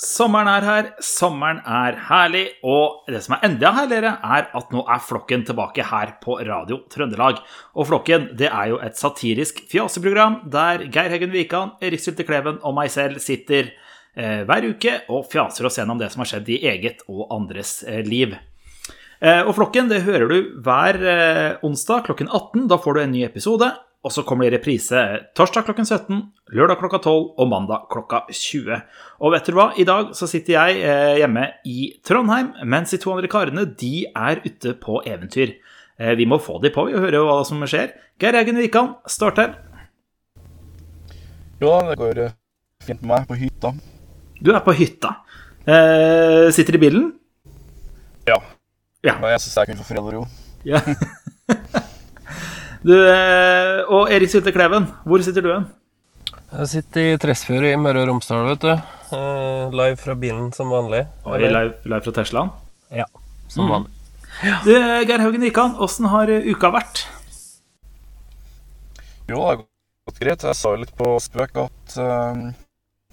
Sommeren er her, sommeren er herlig, og det som er enda herligere, er at nå er Flokken tilbake her på Radio Trøndelag. Og Flokken det er jo et satirisk fjaseprogram der Geir Heggen Wikan, Erik Sylte Kleven og meg selv sitter eh, hver uke og fjaser oss gjennom det som har skjedd i eget og andres eh, liv. Eh, og Flokken det hører du hver eh, onsdag klokken 18. Da får du en ny episode. Og så kommer det i reprise torsdag klokken 17, lørdag klokka 12 og mandag klokka 20. Og vet dere hva? I dag så sitter jeg eh, hjemme i Trondheim, mens de to andre karene de er ute på eventyr. Eh, vi må få de på og høre hva som skjer. Geir Eggen Wikan, starter. Jo det går eh, fint med meg på hytta. Du er på hytta. Eh, sitter i bilen? Ja. Ja. Jeg syns jeg kunne få fred og ro. Ja. du, eh, og Erik Sylte Kleven, hvor sitter du hen? Jeg sitter i Tresfjord i Møre og Romsdal, vet du. Eh, live fra bilen som vanlig. Oi, live, live fra Teslaen. Ja, som Mm. vanlig. Du, Geir Haugen Wikan, åssen har uka vært? Jo, det har gått greit. Jeg sa jo litt på spøk at uh,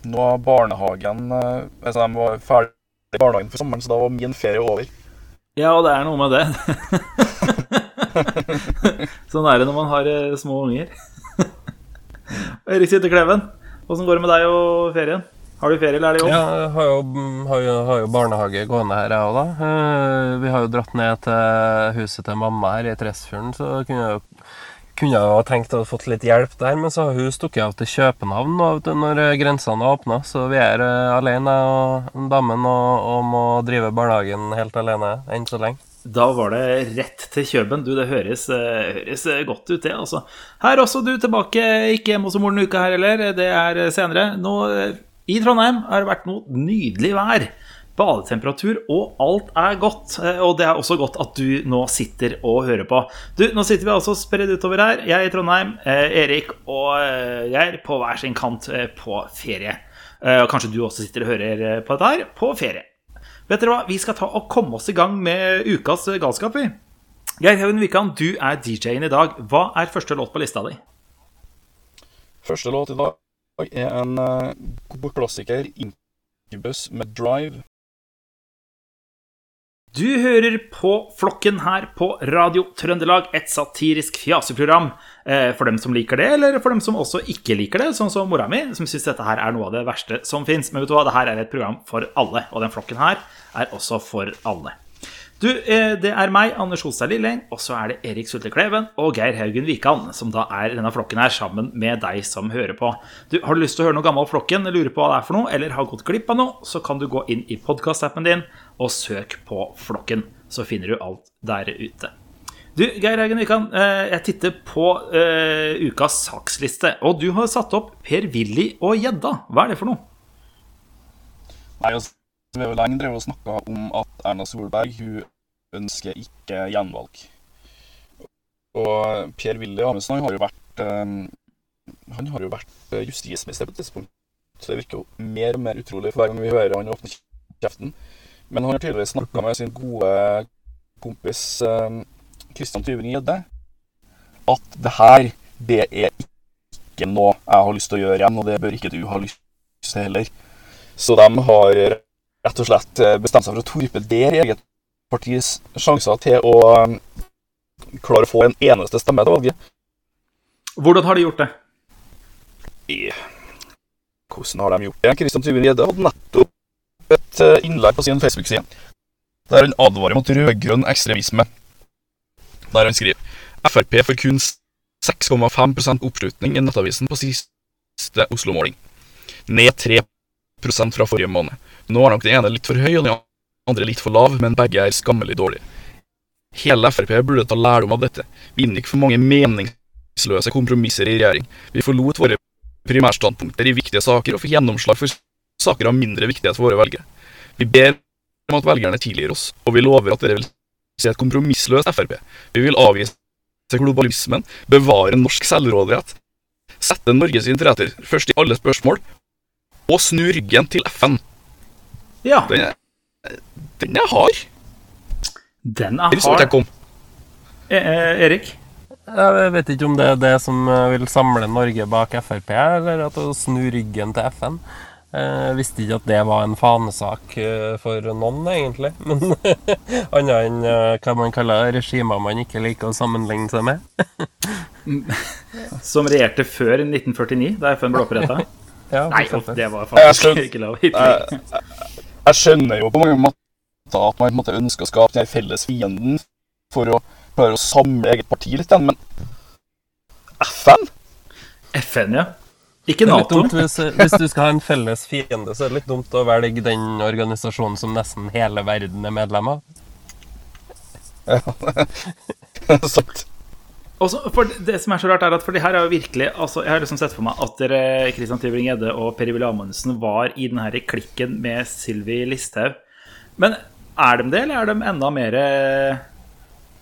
nå er barnehagen uh, Altså, de var ferdig i barnehagen for sommeren, så da var min ferie over. Ja, og det er noe med det. sånn er det når man har eh, små unger. Erik Sitte Kleven, åssen går det med deg og ferien? Har du ferie, eller er det jobb? Ja, jeg har jo, har jo, har jo barnehage gående her, jeg òg, da. Eh, Vi har jo dratt ned til huset til mamma her i Tresfjorden, så kunne jeg jo kunne jeg jo tenkt å fått litt hjelp der, men så har hun stukket av til København nå, når eh, grensene er åpna. Så vi er alene, og damen, og, og må drive barnehagen helt alene enn så lenge. Da var det rett til Kjøben. Du, det høres, eh, høres eh, godt ut, det. altså. Her også du tilbake, ikke hjemme hos moren uka her heller. Det er eh, senere. Nå, I Trondheim har det vært noe nydelig vær. Badetemperatur, og alt er godt. Og det er også godt at du nå sitter og hører på. Du, Nå sitter vi altså spredd utover her. Jeg i Trondheim, Erik og Geir på hver sin kant på ferie. Kanskje du også sitter og hører på dette her på ferie. Vet dere hva, vi skal ta og komme oss i gang med ukas eh, galskap, vi. Geir Haugen Wikan, du er DJ-en i dag. Hva er første låt på lista di? Første låt i dag er en eh, god klassiker, Incubus med Drive. Du hører på Flokken her på Radio Trøndelag, et satirisk fjaseprogram. Eh, For dem som liker det, eller for dem som også ikke liker det, sånn som mora mi, som syns dette her er noe av det verste som fins. Men vet du hva, det her er et program for alle, og den flokken her er også for alle. Du, eh, det er meg, Anders Holstad Lilleng, og så er det Erik Sulte Kleven og Geir Haugen Wikan, som da er denne flokken her sammen med deg som hører på. Du, Har du lyst til å høre noe gammel Flokken, lurer på hva det er for noe, eller har gått glipp av noe, så kan du gå inn i podkastappen din og søk på Flokken. Så finner du alt der ute. Du, Geir Haugen Wikan, eh, jeg titter på uh, ukas saksliste, og du har satt opp Per-Willy og gjedda. Hva er det for noe? Nei, altså, jo lenge drevet og snakka om at Erna Solberg hun ønsker ikke gjenvalg. Og Per-Willy Amundsen han har jo vært Han har jo vært eh, justisminister på et tidspunkt. Så det virker jo mer og mer utrolig for hver gang vi hører han åpne kjeften. Men han har tydeligvis snakka med sin gode kompis Kristian Christian Tybring-Gjedde at det her, det er ikke noe jeg har lyst til å gjøre igjen, og det bør ikke du ha lyst til heller. Så de har rett og slett eh, bestemt seg for å torpedere eget partis sjanser til å eh, klare å få en eneste stemme til valget. Hvordan har de gjort det? Hvordan har de gjort det? Kristian Tybring-Gjedde hadde nettopp et eh, innlegg på sin Facebook-side der han advarer mot rød-grønn ekstremisme. Der han skriver Frp får kun 6,5% oppslutning i Nettavisen på siste Oslo-måling. Ned 3 fra forrige måned. Nå er nok den ene litt for høy og den andre litt for lav, men begge er skammelig dårlige. Hele Frp burde ta lærdom av dette. Vi inngikk for mange meningsløse kompromisser i regjering. Vi forlot våre primærstandpunkter i viktige saker og fikk gjennomslag for saker av mindre viktighet for våre velgere. Vi ber om at velgerne tilgir oss, og vi lover at dere vil se et kompromissløst Frp. Vi vil avvise globalismen, bevare norsk selvråderett, sette Norges interesser først i alle spørsmål, og snu ryggen til FN. Ja, Den er, den er hard. den er hard. kom. Eh, eh, Erik? Jeg vet ikke om det er det som eh, vil samle Norge bak Frp, eller at å snu ryggen til FN. Jeg visste ikke at det var en fanesak eh, for noen, egentlig. Men annet enn eh, hva man kaller regimer man ikke liker å sammenligne seg med. Som regjerte før 1949, da FN ble oppretta. Ja, Nei, det var faktisk skjønner- ikke lov. Jeg, jeg skjønner jo på mange måter at man måtte ønske ønsker å skape den felles fienden for å klare å samle eget parti litt, igjen, men FN? FN, ja. Ikke Det er litt Nato. dumt hvis, hvis du skal ha en felles fiende, så er det litt dumt å velge den organisasjonen som nesten hele verden er medlem av. Ja, Sant. Også, for det som er så rart, er at for det her er jo virkelig altså, Jeg har liksom sett for meg at dere, Christian Tybring-Gjedde og Per-Willy Amundsen var i den her klikken med Sylvi Listhaug. Men er de det, eller er de enda mer eh,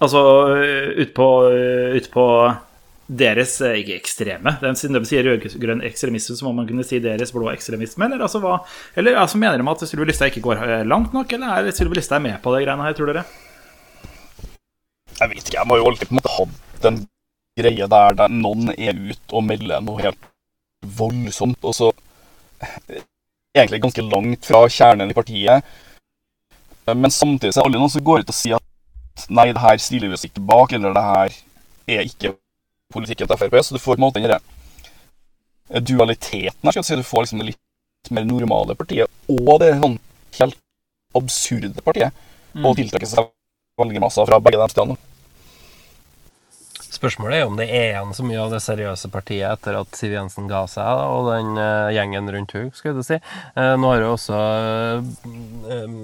Altså utpå ut på deres eh, Ikke ekstreme. Den, siden de sier rød-grønn ekstremisme, så må man kunne si deres blå ekstremisme. Eller, altså, hva, eller altså, mener de at Sylvi Listhaug ikke går eh, langt nok, eller er Sylvi Listhaug med på det greiene her, tror dere? Jeg vet ikke, jeg må jo alltid på en måte ha den greie der, der noen er ute og melder noe helt voldsomt, og så egentlig ganske langt fra kjernen i partiet. Men samtidig så er alle noen som går ut og sier at nei, det her stiller vi oss ikke bak, eller det her er ikke politikken til Frp. Så du får på en måte den derre dualiteten her, si. Du får liksom det litt mer normale partiet, og det sånn helt absurde partiet, og tiltrekke seg velgermasser fra begge de stedene. Spørsmålet er om det er igjen så mye av det seriøse partiet etter at Siv Jensen ga seg, da, og den uh, gjengen rundt henne, skulle du si. Uh, nå har jo også uh, um,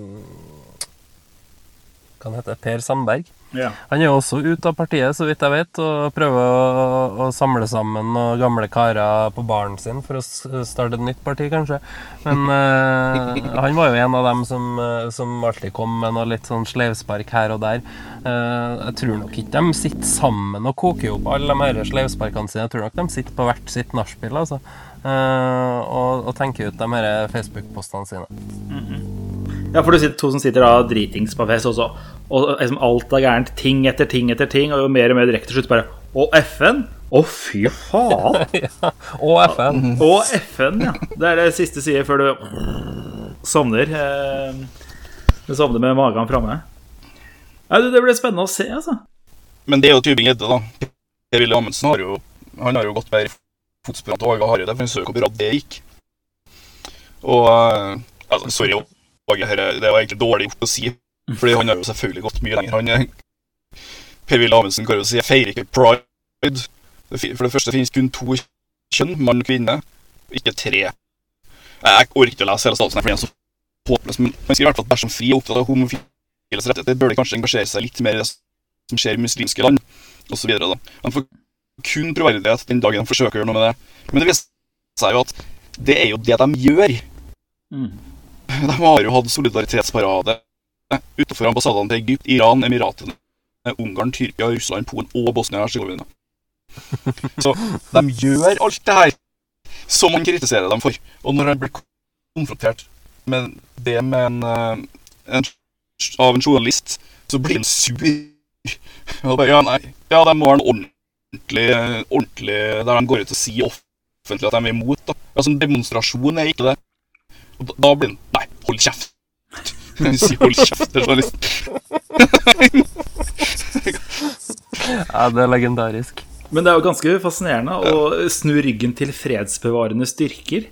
Hva heter det? Per Sandberg. Ja. Han er jo også ute av partiet, så vidt jeg vet, og prøver å, å samle sammen noen gamle karer på baren sin for å starte et nytt parti, kanskje. Men eh, han var jo en av dem som, eh, som alltid kom med noe litt sånn sleivspark her og der. Eh, jeg tror nok ikke de sitter sammen og koker opp alle de her sleivsparkene sine. Jeg tror nok de sitter på hvert sitt nachspiel, altså. eh, og, og tenker ut de her Facebook-postene sine. Ja, for du sitter to som sitter da dritings på fest også, og liksom alt er gærent, ting etter ting etter ting, og jo mer og mer direkte til slutt bare Å, FN? Å, fy faen! Og FN. Å, FN, ja. Det er det siste sier før du sovner. Eh, du sovner med magen framme. Ja, det blir spennende å se, altså. Men det er jo Tybing-Gjedde, da. Per-Willy Amundsen har jo, han har jo gått mer fotsporene til Åge Hareide, for han så hvor bra det gikk. Og eh, altså, Sorry, Åge, det var egentlig dårlig gjort å si, fordi han har jo selvfølgelig gått mye lenger. Han er Per-Willy Amundsen kan jo si jeg feirer ikke pride. For det første finnes kun to kjønn, mann og kvinne, ikke tre. Jeg orker ikke å lese hele statsen, for den er så håpløs, men han skriver i hvert fall at dersom Fri er opptatt av homofiles rettigheter, bør de kanskje engasjere seg litt mer i det som skjer i muslimske land, osv. Han får kun troverdighet den dagen de forsøker å gjøre noe med det. Men det viser seg jo at det er jo det de gjør. Mm. De har jo hatt solidaritetsparade utenfor ambassadene til Egypt, Iran, Emiratene, Ungarn, Tyrkia, Russland, Polen og Bosnia-Hercegovina. Så de gjør alt det her som man kritiserer dem for. Og når de blir konfrontert med det med en, eh, en, av en journalist, så blir han sur. Og bare, ja, nei, ja, de må være en ordentlig, ordentlig Der de går ut og sier offentlig at de er imot. da. Altså, En demonstrasjon er ikke det. Og da, da blir han Nei, hold kjeft. Si hold kjeft til journalisten. Ja, det er legendarisk. Men det er jo ganske fascinerende å snu ryggen til fredsbevarende styrker.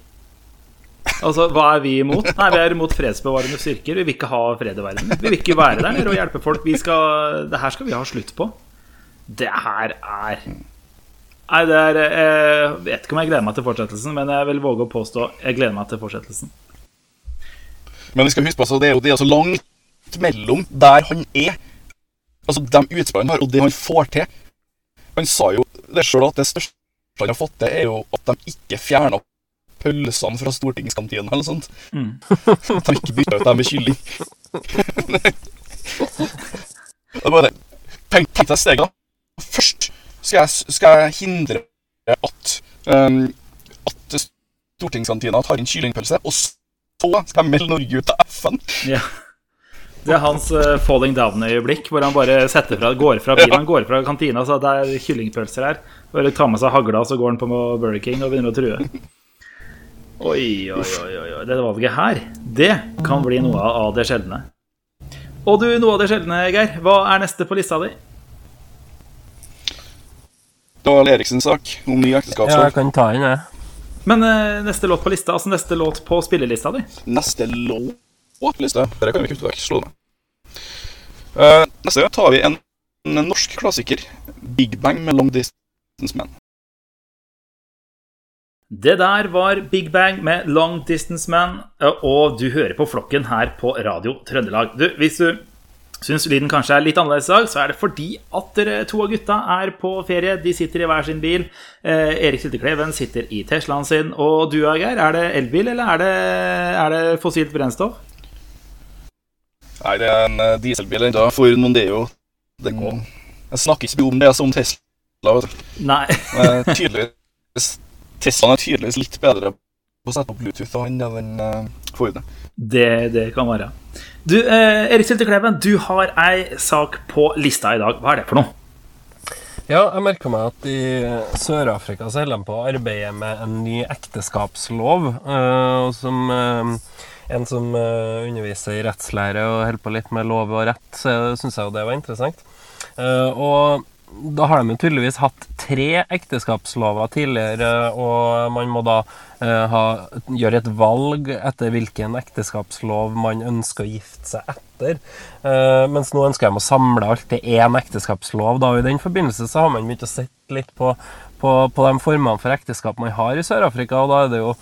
Altså, hva er vi imot? Nei, Vi er imot fredsbevarende styrker. Vi vil ikke ha fred i verden. Vi vil ikke være der nede og hjelpe folk. Vi skal, det her skal vi ha slutt på. Det her er Nei, det er Jeg vet ikke om jeg gleder meg til fortsettelsen, men jeg vil våge å påstå jeg gleder meg til fortsettelsen. Men vi skal huske på altså, det er jo det er så langt mellom der han er, altså de utspillene han har, og det han får til. Han sa jo det sjøl at det største han har fått til, er jo at de ikke fjerna pølsene fra stortingskantina eller sånt. At de ikke bytta ut dem med kylling. det er bare Tenk, tenk deg steget, da. Først skal jeg, skal jeg hindre at, um, at stortingskantina tar inn kyllingpølse, og så skal melde Norge ut av FN. Ja. Det er hans uh, falling down-øyeblikk, hvor han bare setter fra, går fra bilen, ja. går fra kantina, så det er kyllingpølser her. Bare tar med seg hagla, så går han på Burger King og begynner å true. Oi, oi, oi, oi, oi. Dette valget her, det kan bli noe av det sjeldne. Og du, noe av det sjeldne, Geir. Hva er neste på lista di? Det var Eriksens sak om ny Ja, jeg kan ta inn det. Men uh, neste låt på lista, altså neste låt på spillelista di. Neste låt på lista. Dette kan vi kutte vekk. Slå det. Uh, neste gang tar vi en, en norsk klassiker. Big Bang med Long Distance Man. Det der var Big Bang med Long Distance Man, og du hører på Flokken her på Radio Trøndelag. Du, hvis du syns lyden kanskje er litt annerledes i dag, så er det fordi at dere to av gutta er på ferie. De sitter i hver sin bil. Eh, Erik Sittekleven sitter i Teslaen sin. Og du, Geir, er det elbil, eller er det, er det fossilt brennstoff? Nei, det er en eh, dieselbil ennå, for Mondeo. går. jeg snakker ikke om det som Tesla. vet du. Nei. Eh, Teslaen er tydeligvis litt bedre på å sette opp Bluetooth enn den uh, Forden. Det, det kan være. Du, eh, Erik Syltekleven, du har ei sak på lista i dag. Hva er det for noe? Ja, jeg merka meg at i Sør-Afrika så holder de på å arbeide med en ny ekteskapslov. eh, og som eh, en som eh, underviser i rettslære og holder på litt med lov og rett, så syns jeg jo det var interessant. Og da har de jo tydeligvis hatt tre ekteskapslover tidligere, og man må da eh, gjøre et valg etter hvilken ekteskapslov man ønsker å gifte seg etter. Eh, mens nå ønsker de å samle alt til én ekteskapslov. Da, og I den forbindelse så har man begynt å sette litt på, på, på de formene for ekteskap man har i Sør-Afrika. og da er det jo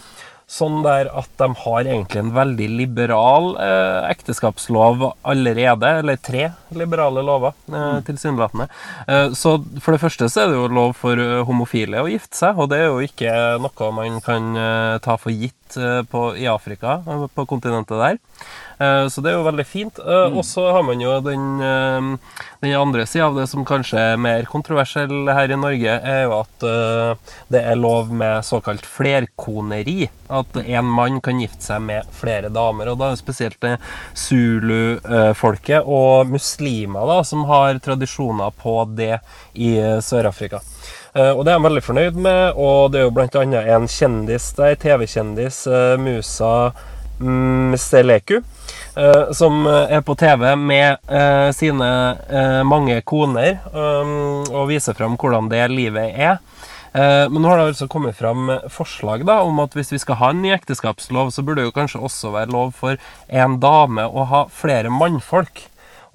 sånn der at de har egentlig en veldig liberal eh, ekteskapslov allerede, eller tre liberale lover, eh, tilsynelatende. Eh, så for det første så er det jo lov for eh, homofile å gifte seg, og det er jo ikke noe man kan eh, ta for gitt eh, på, i Afrika, eh, på kontinentet der. Eh, Så det er jo veldig fint. Eh, Og så har man jo den, eh, den andre sida av det som kanskje er mer kontroversiell her i Norge, er jo at det er lov med såkalt flerkoneri. At en mann kan gifte seg med flere damer. Og da er det spesielt det zulu-folket og muslimer da, som har tradisjoner på det i Sør-Afrika. Og det er jeg veldig fornøyd med, og det er jo annet en kjendis der, TV-kjendis, Musa Msteleku, eh, som eh, er på TV med eh, sine mange koner um, og viser fram hvordan det livet er. Men nå har det altså kommet fram forslag da, om at hvis vi skal ha en ny ekteskapslov, så burde det jo kanskje også være lov for en dame å ha flere mannfolk.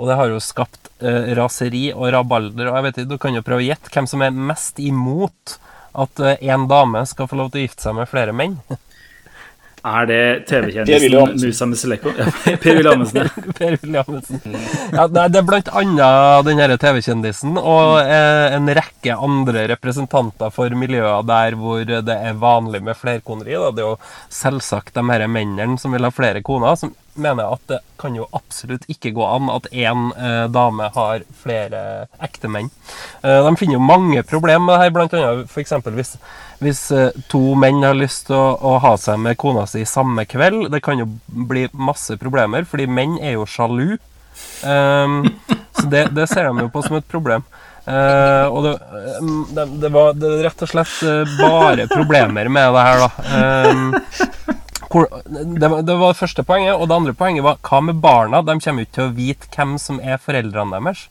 Og det har jo skapt eh, raseri og rabalder. Og jeg vet ikke, Du kan jo prøve å gjette hvem som er mest imot at eh, en dame skal få lov til å gifte seg med flere menn. Er det TV-kjendisen Musa Musileko? Ja, Per Amundsen. Per Amundsen. Ja, det er blant annet den her TV-kjendisen og eh, en rekke andre representanter for miljøer der hvor det er vanlig med flerkoneri. Da. Det er jo selvsagt de her mennene som vil ha flere koner, som mener jeg at det kan jo absolutt ikke gå an at én eh, dame har flere ektemenn. Eh, de finner jo mange problemer med det her, annet f.eks. hvis hvis eh, to menn har lyst til å, å ha seg med kona si samme kveld, det kan jo bli masse problemer, fordi menn er jo sjalu. Ehm, så det, det ser de jo på som et problem. Eh, og det, ehm, det, det var det rett og slett eh, bare problemer med det her, da. Hvor, det, var, det var det første poenget. Og det andre poenget var hva med barna? De kommer jo ikke til å vite hvem som er foreldrene deres.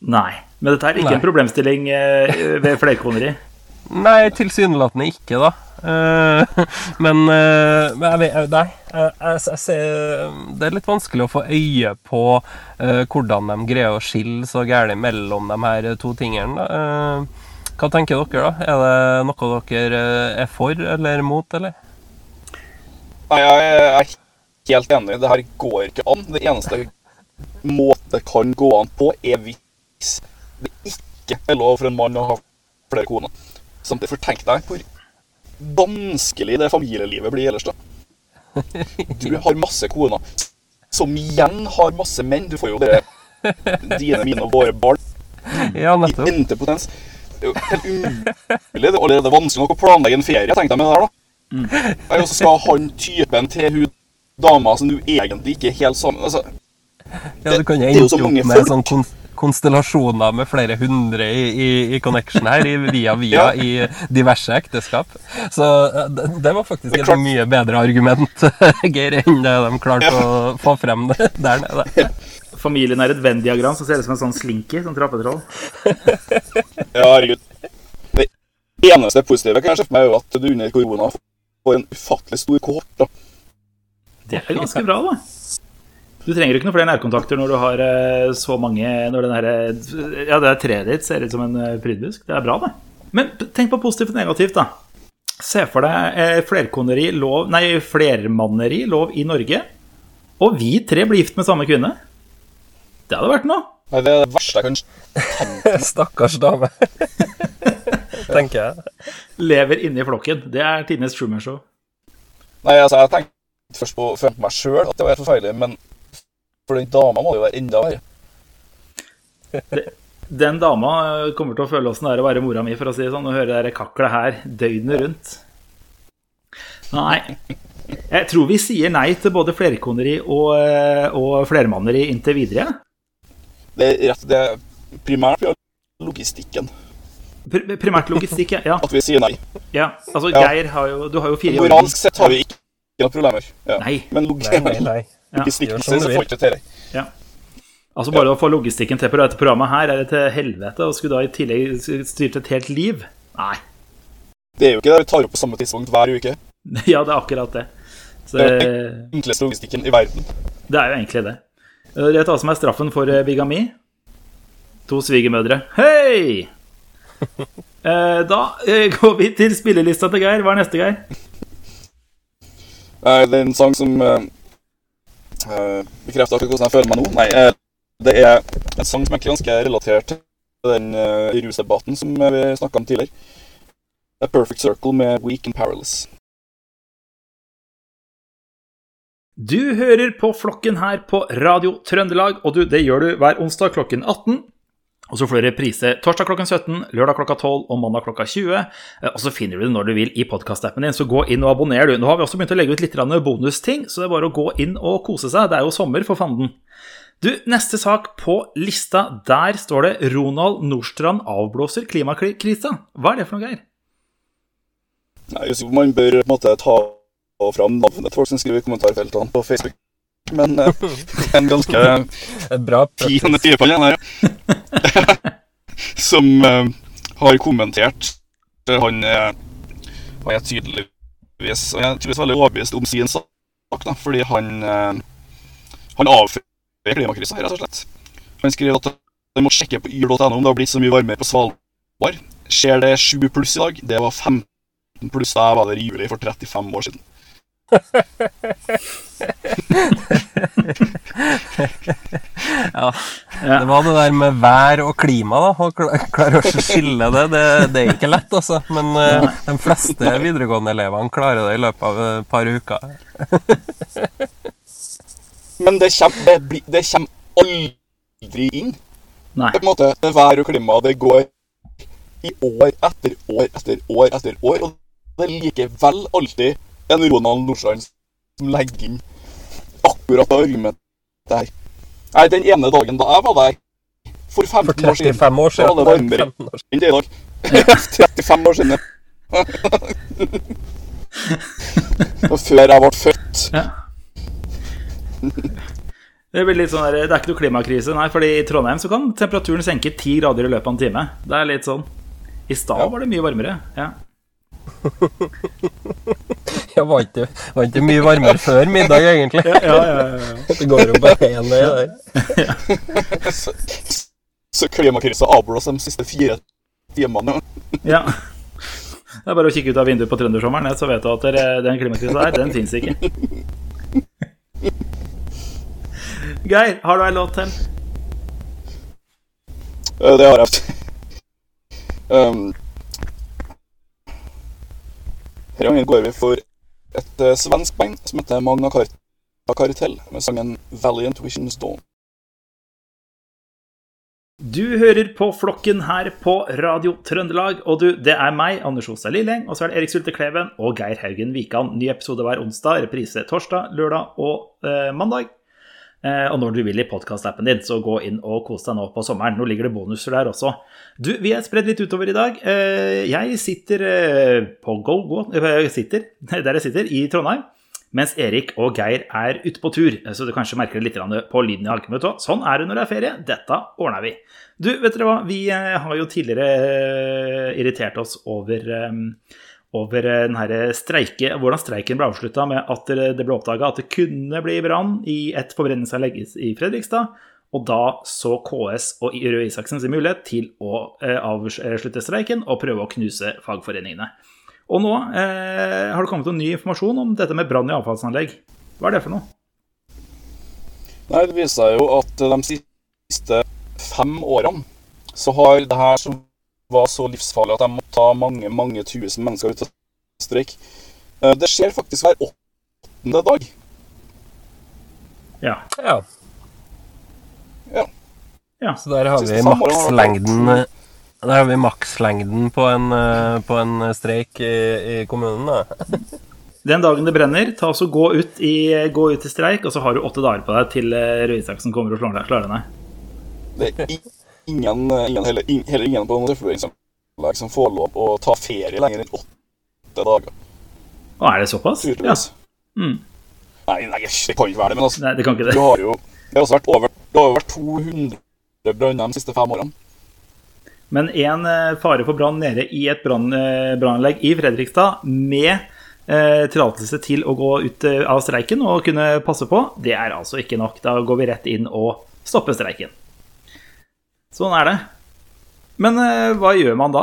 Nei. Men dette er ikke Nei. en problemstilling eh, ved flerkoneri. Nei, tilsynelatende ikke, da. Eh, men, eh, men jeg vet Nei. Jeg, ser Det er litt vanskelig å få øye på hvordan de greier å skille så gærent mellom de her to tingene. Hva tenker dere, da? Er det noe dere er for eller mot, eller? Nei, jeg er helt enig. Det her går ikke an. Det eneste måte det kan gå an på, er hvis det ikke er lov for en mann å ha flere koner. Samtidig, for tenk deg hvor vanskelig det familielivet blir ellers, da. Du har masse koner, som igjen har masse menn. Du får jo det dine, mine og våre barn Ja, nettopp. I. Det er jo helt umulig. Det er allerede vanskelig nok å planlegge en ferie, tenk deg med det her, da. Nei, Og så skal han typen til hun dama som du egentlig ikke er helt sammen altså, Ja, du kan jo ende så opp med folk. sånn kon konstellasjoner med flere hundre i, i, i connection her, i, via via, Ja. i diverse ekteskap. Så eh, det, det var faktisk Det et mye bedre argument, Geir, enn det de klarte å få frem det, der nede. Familien er et Venn-diagram som ser ut som en sånn slinky, sånn trappetroll. Ja, herregud. Det eneste positive kan jeg meg, er jo at du under korona får en ufattelig stor kohort. da. Det er ganske bra, da. Du trenger ikke noen flere nærkontakter når du har eh, så mange Når den her, eh, Ja, det er treet ditt ser ut som en eh, prydbusk. Det er bra, det. Men tenk på positivt og negativt, da. Se for deg flerkoneri lov Nei, flermanneri lov i Norge. Og vi tre blir gift med samme kvinne. Det hadde vært noe. Nei, Det er det verste jeg kan Stakkars dame. Tenker jeg. Lever inni flokken. Det er tidenes Truman Show. Nei, altså, jeg tenkte først på, først på meg sjøl at det var helt forferdelig, men for den dama må det jo være enda verre. Den dama eh, kommer til å føle åssen det er å være mora mi, for å si det sånn, og høre det kaklet her døgnet rundt. Nei. Jeg tror vi sier nei til både flerkoneri og, eh, og flermanneri inntil videre. Det er rett, det er primært pga. logistikken primært logistikk, ja. at vi sier nei. ja. Altså, Ja. Geir har jo Du har jo fire Moralsk sett har vi ikke noen problemer. Ja. Nei. Men Nei, nei, nei. Ja. logistikken vil. får ikke til det. Ja. Altså Bare å få logistikken til på dette programmet her er det til helvete, og skulle da i tillegg styrt et helt liv? Nei. Det er jo ikke det vi tar opp på samme tidspunkt hver uke. Ja, det er akkurat det. Så Det er det, den enkleste logistikken i verden. det er jo egentlig det. Eh, Vet du hva som er straffen for eh, bigami? To svigermødre. Hei! Eh, Da eh, går vi til spillelista til Geir. Hva er neste, Geir? Eh, Det er en sang som bekrefter akkurat hvordan jeg føler meg nå. Nei, det er en sang som er ganske relatert til den rusdebatten som vi snakka om tidligere. A Perfect Circle med Weak and Powerless. Du hører på Flokken her på Radio Trøndelag, og du, det gjør du hver onsdag klokken 18. Og så får du reprise torsdag klokken 17, lørdag klokka 12 og mandag klokka 20. Eh, Og så finner du det når du vil i podkastappen din, så gå inn og abonner, du. Nå har vi også begynt å legge ut litt bonusting, så det er bare å gå inn og kose seg. Det er jo sommer, for fanden. Du, neste sak på lista, der står det 'Ronald Nordstrand avblåser klimakrisa'. Hva er det for noe, Geir? På om man bør på en måte ta fram navnet til folk som skriver i kommentarfeltene på Facebook. Men uh, en ganske Et bra fin fyr på den her, ja. Som uh, har kommentert eh, Han uh, han er tydeligvis Han er tydeligvis veldig overbevist om sin sak, da, fordi han uh, Han avfører klimakrisa, rett og slett. Han skriver at han må sjekke på yr.no om det har blitt så mye varmere på Svalbard. Skjer det 7 pluss i dag? Det var 15 pluss da jeg var der i juli for 35 år siden. Ja. Det var det der med vær og klima, da. Å kla- klare å skille det, det, det er ikke lett, altså. Men uh, de fleste videregående elevene klarer det i løpet av et par uker. Men det kommer, det, det kommer aldri inn. Nei. Det på en måte det vær og klima. Det går i år etter år etter år etter år. Og det er likevel alltid en Ronald Nordstrand som legger inn akkurat det argumentet her. Nei, den ene dagen da jeg var der, for 15 For år siden 35 år Da var det siden. varmere. 15 år siden. enn det i dag. 35 år siden. Og før jeg ble født. Ja. Det blir litt sånn der, det er ikke noe klimakrise, nei, fordi i Trondheim så kan temperaturen senke ti grader i løpet av en time. Det er litt sånn. I stad Ja. var det mye varmere. Ja. Ja, var ikke, var ikke mye varmere før middag, egentlig. Ja, ja, ja, Det går jo bare én vei der. Så, så klimakrisa avblåser de siste fire timene. ja. Det er bare å kikke ut av vinduet på trøndersommeren, så vet du at den klimakrisa her, den fins ikke. Geir, har du ei låt til? Eh, Det har jeg. um, her gangen går vi for et eh, svensk band som heter Magna Cartel, med sangen 'Valiant Visions Dawn'. Du hører på Flokken her på Radio Trøndelag. Og du, det er meg, Anders Osa Lilleng, og så er det Erik Sulte Kleven og Geir Haugen Wikan. Ny episode hver onsdag, reprise torsdag, lørdag og eh, mandag. Eh, og når du vil i podkastappen din. Så gå inn og kos deg nå på sommeren. Nå ligger det bonuser der også. Du, vi er spredd litt utover i dag. Eh, Jeg sitter eh, på Go Go sitter der jeg sitter, i Trondheim. Mens Erik og Geir er ute på tur, så du kanskje merker det litt på lyden i vet? Sånn er det når det er ferie. Dette ordner vi. Du, vet dere hva? Vi har jo tidligere irritert oss over, over eh, her streike, hvordan streiken ble avslutta med at det ble oppdaga at det kunne bli brann i et forbrenningsanlegg i Fredrikstad. Og da så KS og Røe Isaksen sin mulighet til å eh, avslutte streiken og prøve å knuse fagforeningene. Og nå eh, har det kommet noen ny informasjon om dette med brann i avfallsanlegg. Hva er det for noe? Nei, det viser seg jo at de siste fem årene så har det her som var så livsfarlig at de måtte ta mange, mange tusen mennesker ut til streik eh, Det skjer faktisk hver åttende dag. Ja. Ja. Ja. ja. Så der har vi makslengden Der har vi makslengden på en, eh, på en streik i, i kommunen, da. Den dagen det brenner, ta oss og gå ut, i, gå ut i streik, og så har du åtte dager på deg til eh, Røe Isaksen kommer og slår deg. Slår deg ned. Det er ingen, ingen heller, in, heller ingen på noen som får lov å ta ferie lenger enn åtte dager. Å, er det såpass? Ja. Mm. Nei, nei, det kan ikke være det, men altså Nei, det kan ikke Du det. har jo Det har også vært over Det har vært 200 branner de siste fem årene. Men én fare for brann nede i et eh, brannanlegg i Fredrikstad med eh, tillatelse til å gå ut eh, av streiken og kunne passe på, det er altså ikke nok. Da går vi rett inn og stopper streiken. Sånn er det. Men eh, hva gjør man da?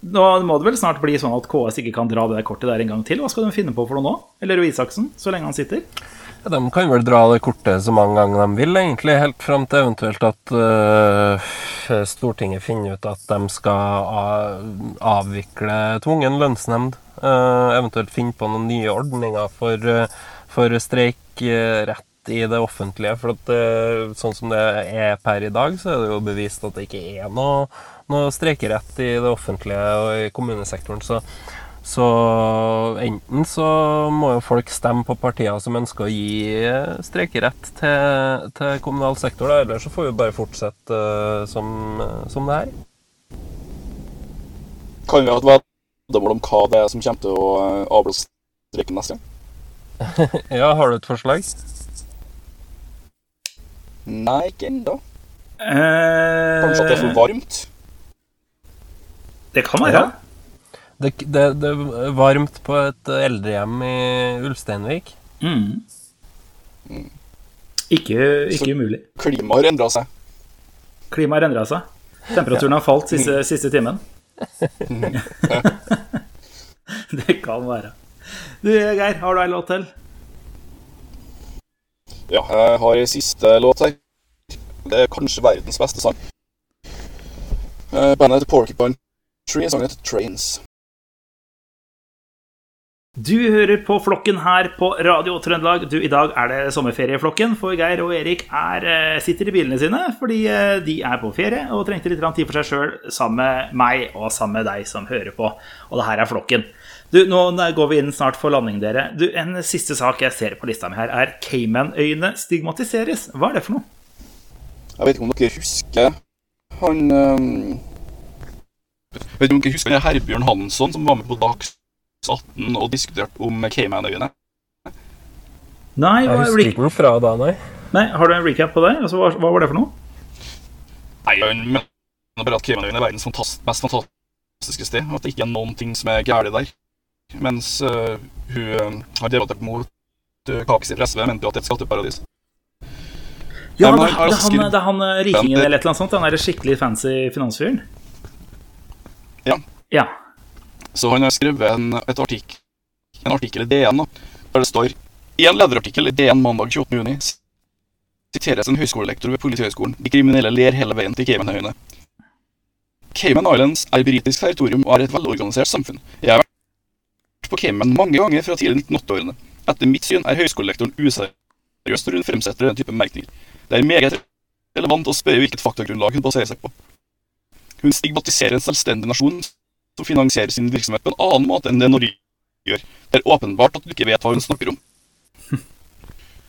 Nå må det vel snart bli sånn at KS ikke kan dra det kortet der en gang til. Hva skal de finne på for noe nå? Eller Røe Isaksen, så lenge han sitter? Ja, De kan vel dra det kortet så mange ganger de vil, egentlig, helt fram til eventuelt at uh, Stortinget finner ut at de skal avvikle tvungen lønnsnemnd. Uh, eventuelt finne på noen nye ordninger for, uh, for streikrett i det offentlige. For at sånn som det er per i dag, så er det jo bevist at det ikke er noe, noe streikerett i det offentlige og i kommunesektoren. Så så enten så må jo folk stemme på partier som ønsker å gi eh, streikerett til, til kommunal sektor, da, eller så får vi bare fortsette eh, som, eh, som det her. Kan vi ha et veddemål om hva det er som kommer til å eh, avblåse streiken neste gang? Ja, har du et forslag? Nei, ikke ennå. Kanskje at det er for Eh, varmt? det kan være. Ja. Det, det, det er varmt på et eldrehjem i Ulsteinvik. Mm. Ikke, ikke umulig. Klimaet har endra seg. Klimaet har endra seg. Temperaturen har falt siste, siste timen. det kan være. Du, Geir, har du ei låt til? Ja, jeg har ei siste låt her. Det er kanskje verdens beste sang. Eh, Bandet heter Porcupine Tree, sangen heter Trains. Du hører på Flokken her på Radio Trøndelag. Du, I dag er det sommerferieflokken, for Geir og Erik er, eh, sitter i bilene sine fordi eh, de er på ferie og trengte litt tid for seg sjøl sammen med meg og sammen med deg som hører på. Og det her er Flokken. Du, Nå går vi inn snart for landing, dere. Du, En siste sak jeg ser på lista mi her, er Caymanøyene stigmatiseres. Hva er det for noe? Jeg vet ikke om dere husker han um... Vet ikke om dere husker han Herbjørn Hansson som var med på Dags 18 og diskuterte om Caymanøyene? Nei, Jeg husker ikke noe fra da, nei. nei, har du en recap på det? Altså, hva, hva var det for noe? Nei, han mener bare at Caymanøyene er verdens fantast mest fantastiske sted, og at det ikke er noen ting som er galt der. Mens uh, hun øh, har debattert mot uh, Kakis fra SV, mente jo at det er et skatteparadis. Ja, det, er han, det er han eh, rikingen eller et eller annet sånt. Han er skikkelig fancy finansfyren. Ja. Ja. Så han har skrevet en, artik en artikkel i DN da, der det står I en lederartikkel i DN mandag 28. juni siteres en høyskolelektor ved Politihøgskolen. De kriminelle ler hele veien til Caymanøyene. Cayman Islands er britisk territorium og er et velorganisert samfunn. Jeg har vært på Cayman mange ganger fra tidlig 1980-årene. Etter mitt syn er høyskolelektoren useriøs når hun fremsetter denne type merkninger. Det er meget relevant å spørre hvilket faktagrunnlag hun baserer seg på. Hun stigmatiserer en selvstendig nasjon som finansierer sin virksomhet på en annen måte enn det Norge gjør. Det er åpenbart at du ikke vet hva hun snakker om.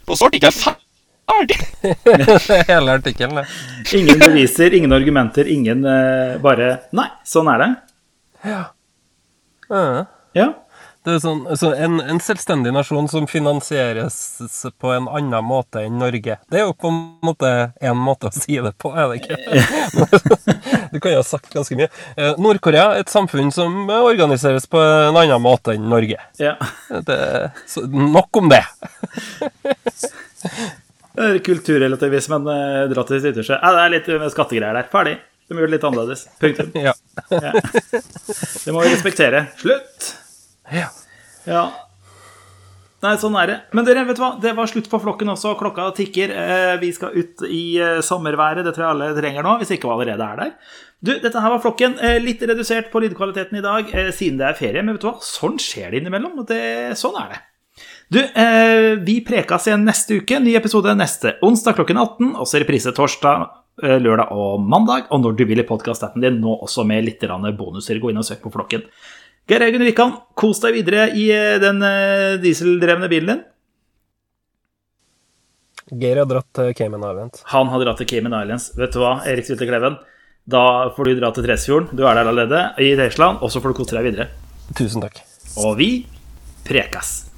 Og så artikkel fem artig! Hele artikkelen. det. Ingen beviser, ingen argumenter, ingen uh, bare Nei, sånn er det. Ja. Ja. Det er sånn, så en, en selvstendig nasjon som finansieres på en annen måte enn Norge. Det er jo på en måte en måte å si det på, er det ikke? du kan jo ha sagt ganske mye. Eh, Nord-Korea er et samfunn som organiseres på en annen måte enn Norge. ja. Det, så nok om det. Det Kulturrelativismen eh, dra til sitt ytterste. Ja, det er litt med skattegreier der. Ferdig. De gjør det litt annerledes. Punktum. Ja. Det må vi respektere. Slutt. Ja. Ja. Nei, sånn er det. Men dere, vet du hva? Det var slutt på flokken også. Klokka tikker. Eh, Vi skal ut i eh, sommerværet. Det tror jeg alle trenger nå, hvis ikke vi allerede er der. Du, dette her var flokken. Eh, Litt redusert på lydkvaliteten i dag siden det er ferie, men vet du hva? Sånn skjer det innimellom. Det, sånn er det. Du, vi prekas igjen neste uke. Ny episode neste onsdag klokken 18. Også reprise torsdag, lørdag og mandag. Og når du vil i podkast-appen din, nå også med litt bonuser. Gå inn og søk på flokken. Geir Eugen Wikan, kos deg videre i eh, den eh, dieseldrevne bilen din. Geir har dratt til Cayman Islands. Han har dratt til Cayman Islands. Vet du hva, Erik Sylte Kleven? Da får du dra til Tresfjorden. Du er der allerede, i Teisland, og så får du kose deg videre. Tusen takk. Og vi prekas.